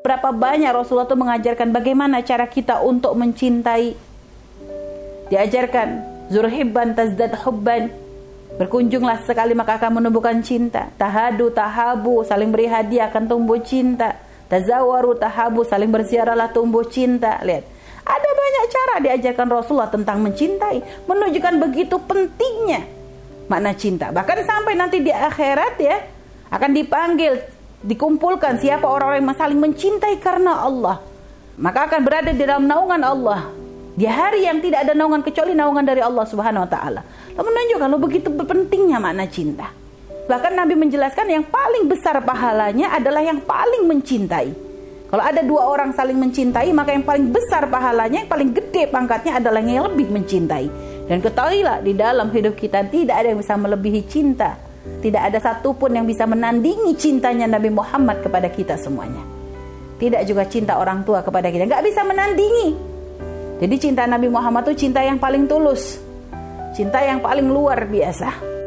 Berapa banyak Rasulullah itu mengajarkan bagaimana cara kita untuk mencintai. Diajarkan zurhibban tazdad hubban. Berkunjunglah sekali maka akan menumbuhkan cinta. Tahadu tahabu saling beri hadiah akan tumbuh cinta. Tazawaru tahabu saling berziarahlah tumbuh cinta. Lihat. Ada banyak cara diajarkan Rasulullah tentang mencintai, menunjukkan begitu pentingnya makna cinta. Bahkan sampai nanti di akhirat ya akan dipanggil dikumpulkan siapa orang-orang yang saling mencintai karena Allah maka akan berada di dalam naungan Allah di hari yang tidak ada naungan kecuali naungan dari Allah Subhanahu wa taala. Lalu menunjukkan lo begitu pentingnya makna cinta. Bahkan Nabi menjelaskan yang paling besar pahalanya adalah yang paling mencintai. Kalau ada dua orang saling mencintai, maka yang paling besar pahalanya, yang paling gede pangkatnya adalah yang lebih mencintai. Dan ketahuilah di dalam hidup kita tidak ada yang bisa melebihi cinta tidak ada satupun yang bisa menandingi cintanya Nabi Muhammad kepada kita semuanya. Tidak juga cinta orang tua kepada kita. Nggak bisa menandingi. Jadi cinta Nabi Muhammad itu cinta yang paling tulus. Cinta yang paling luar biasa.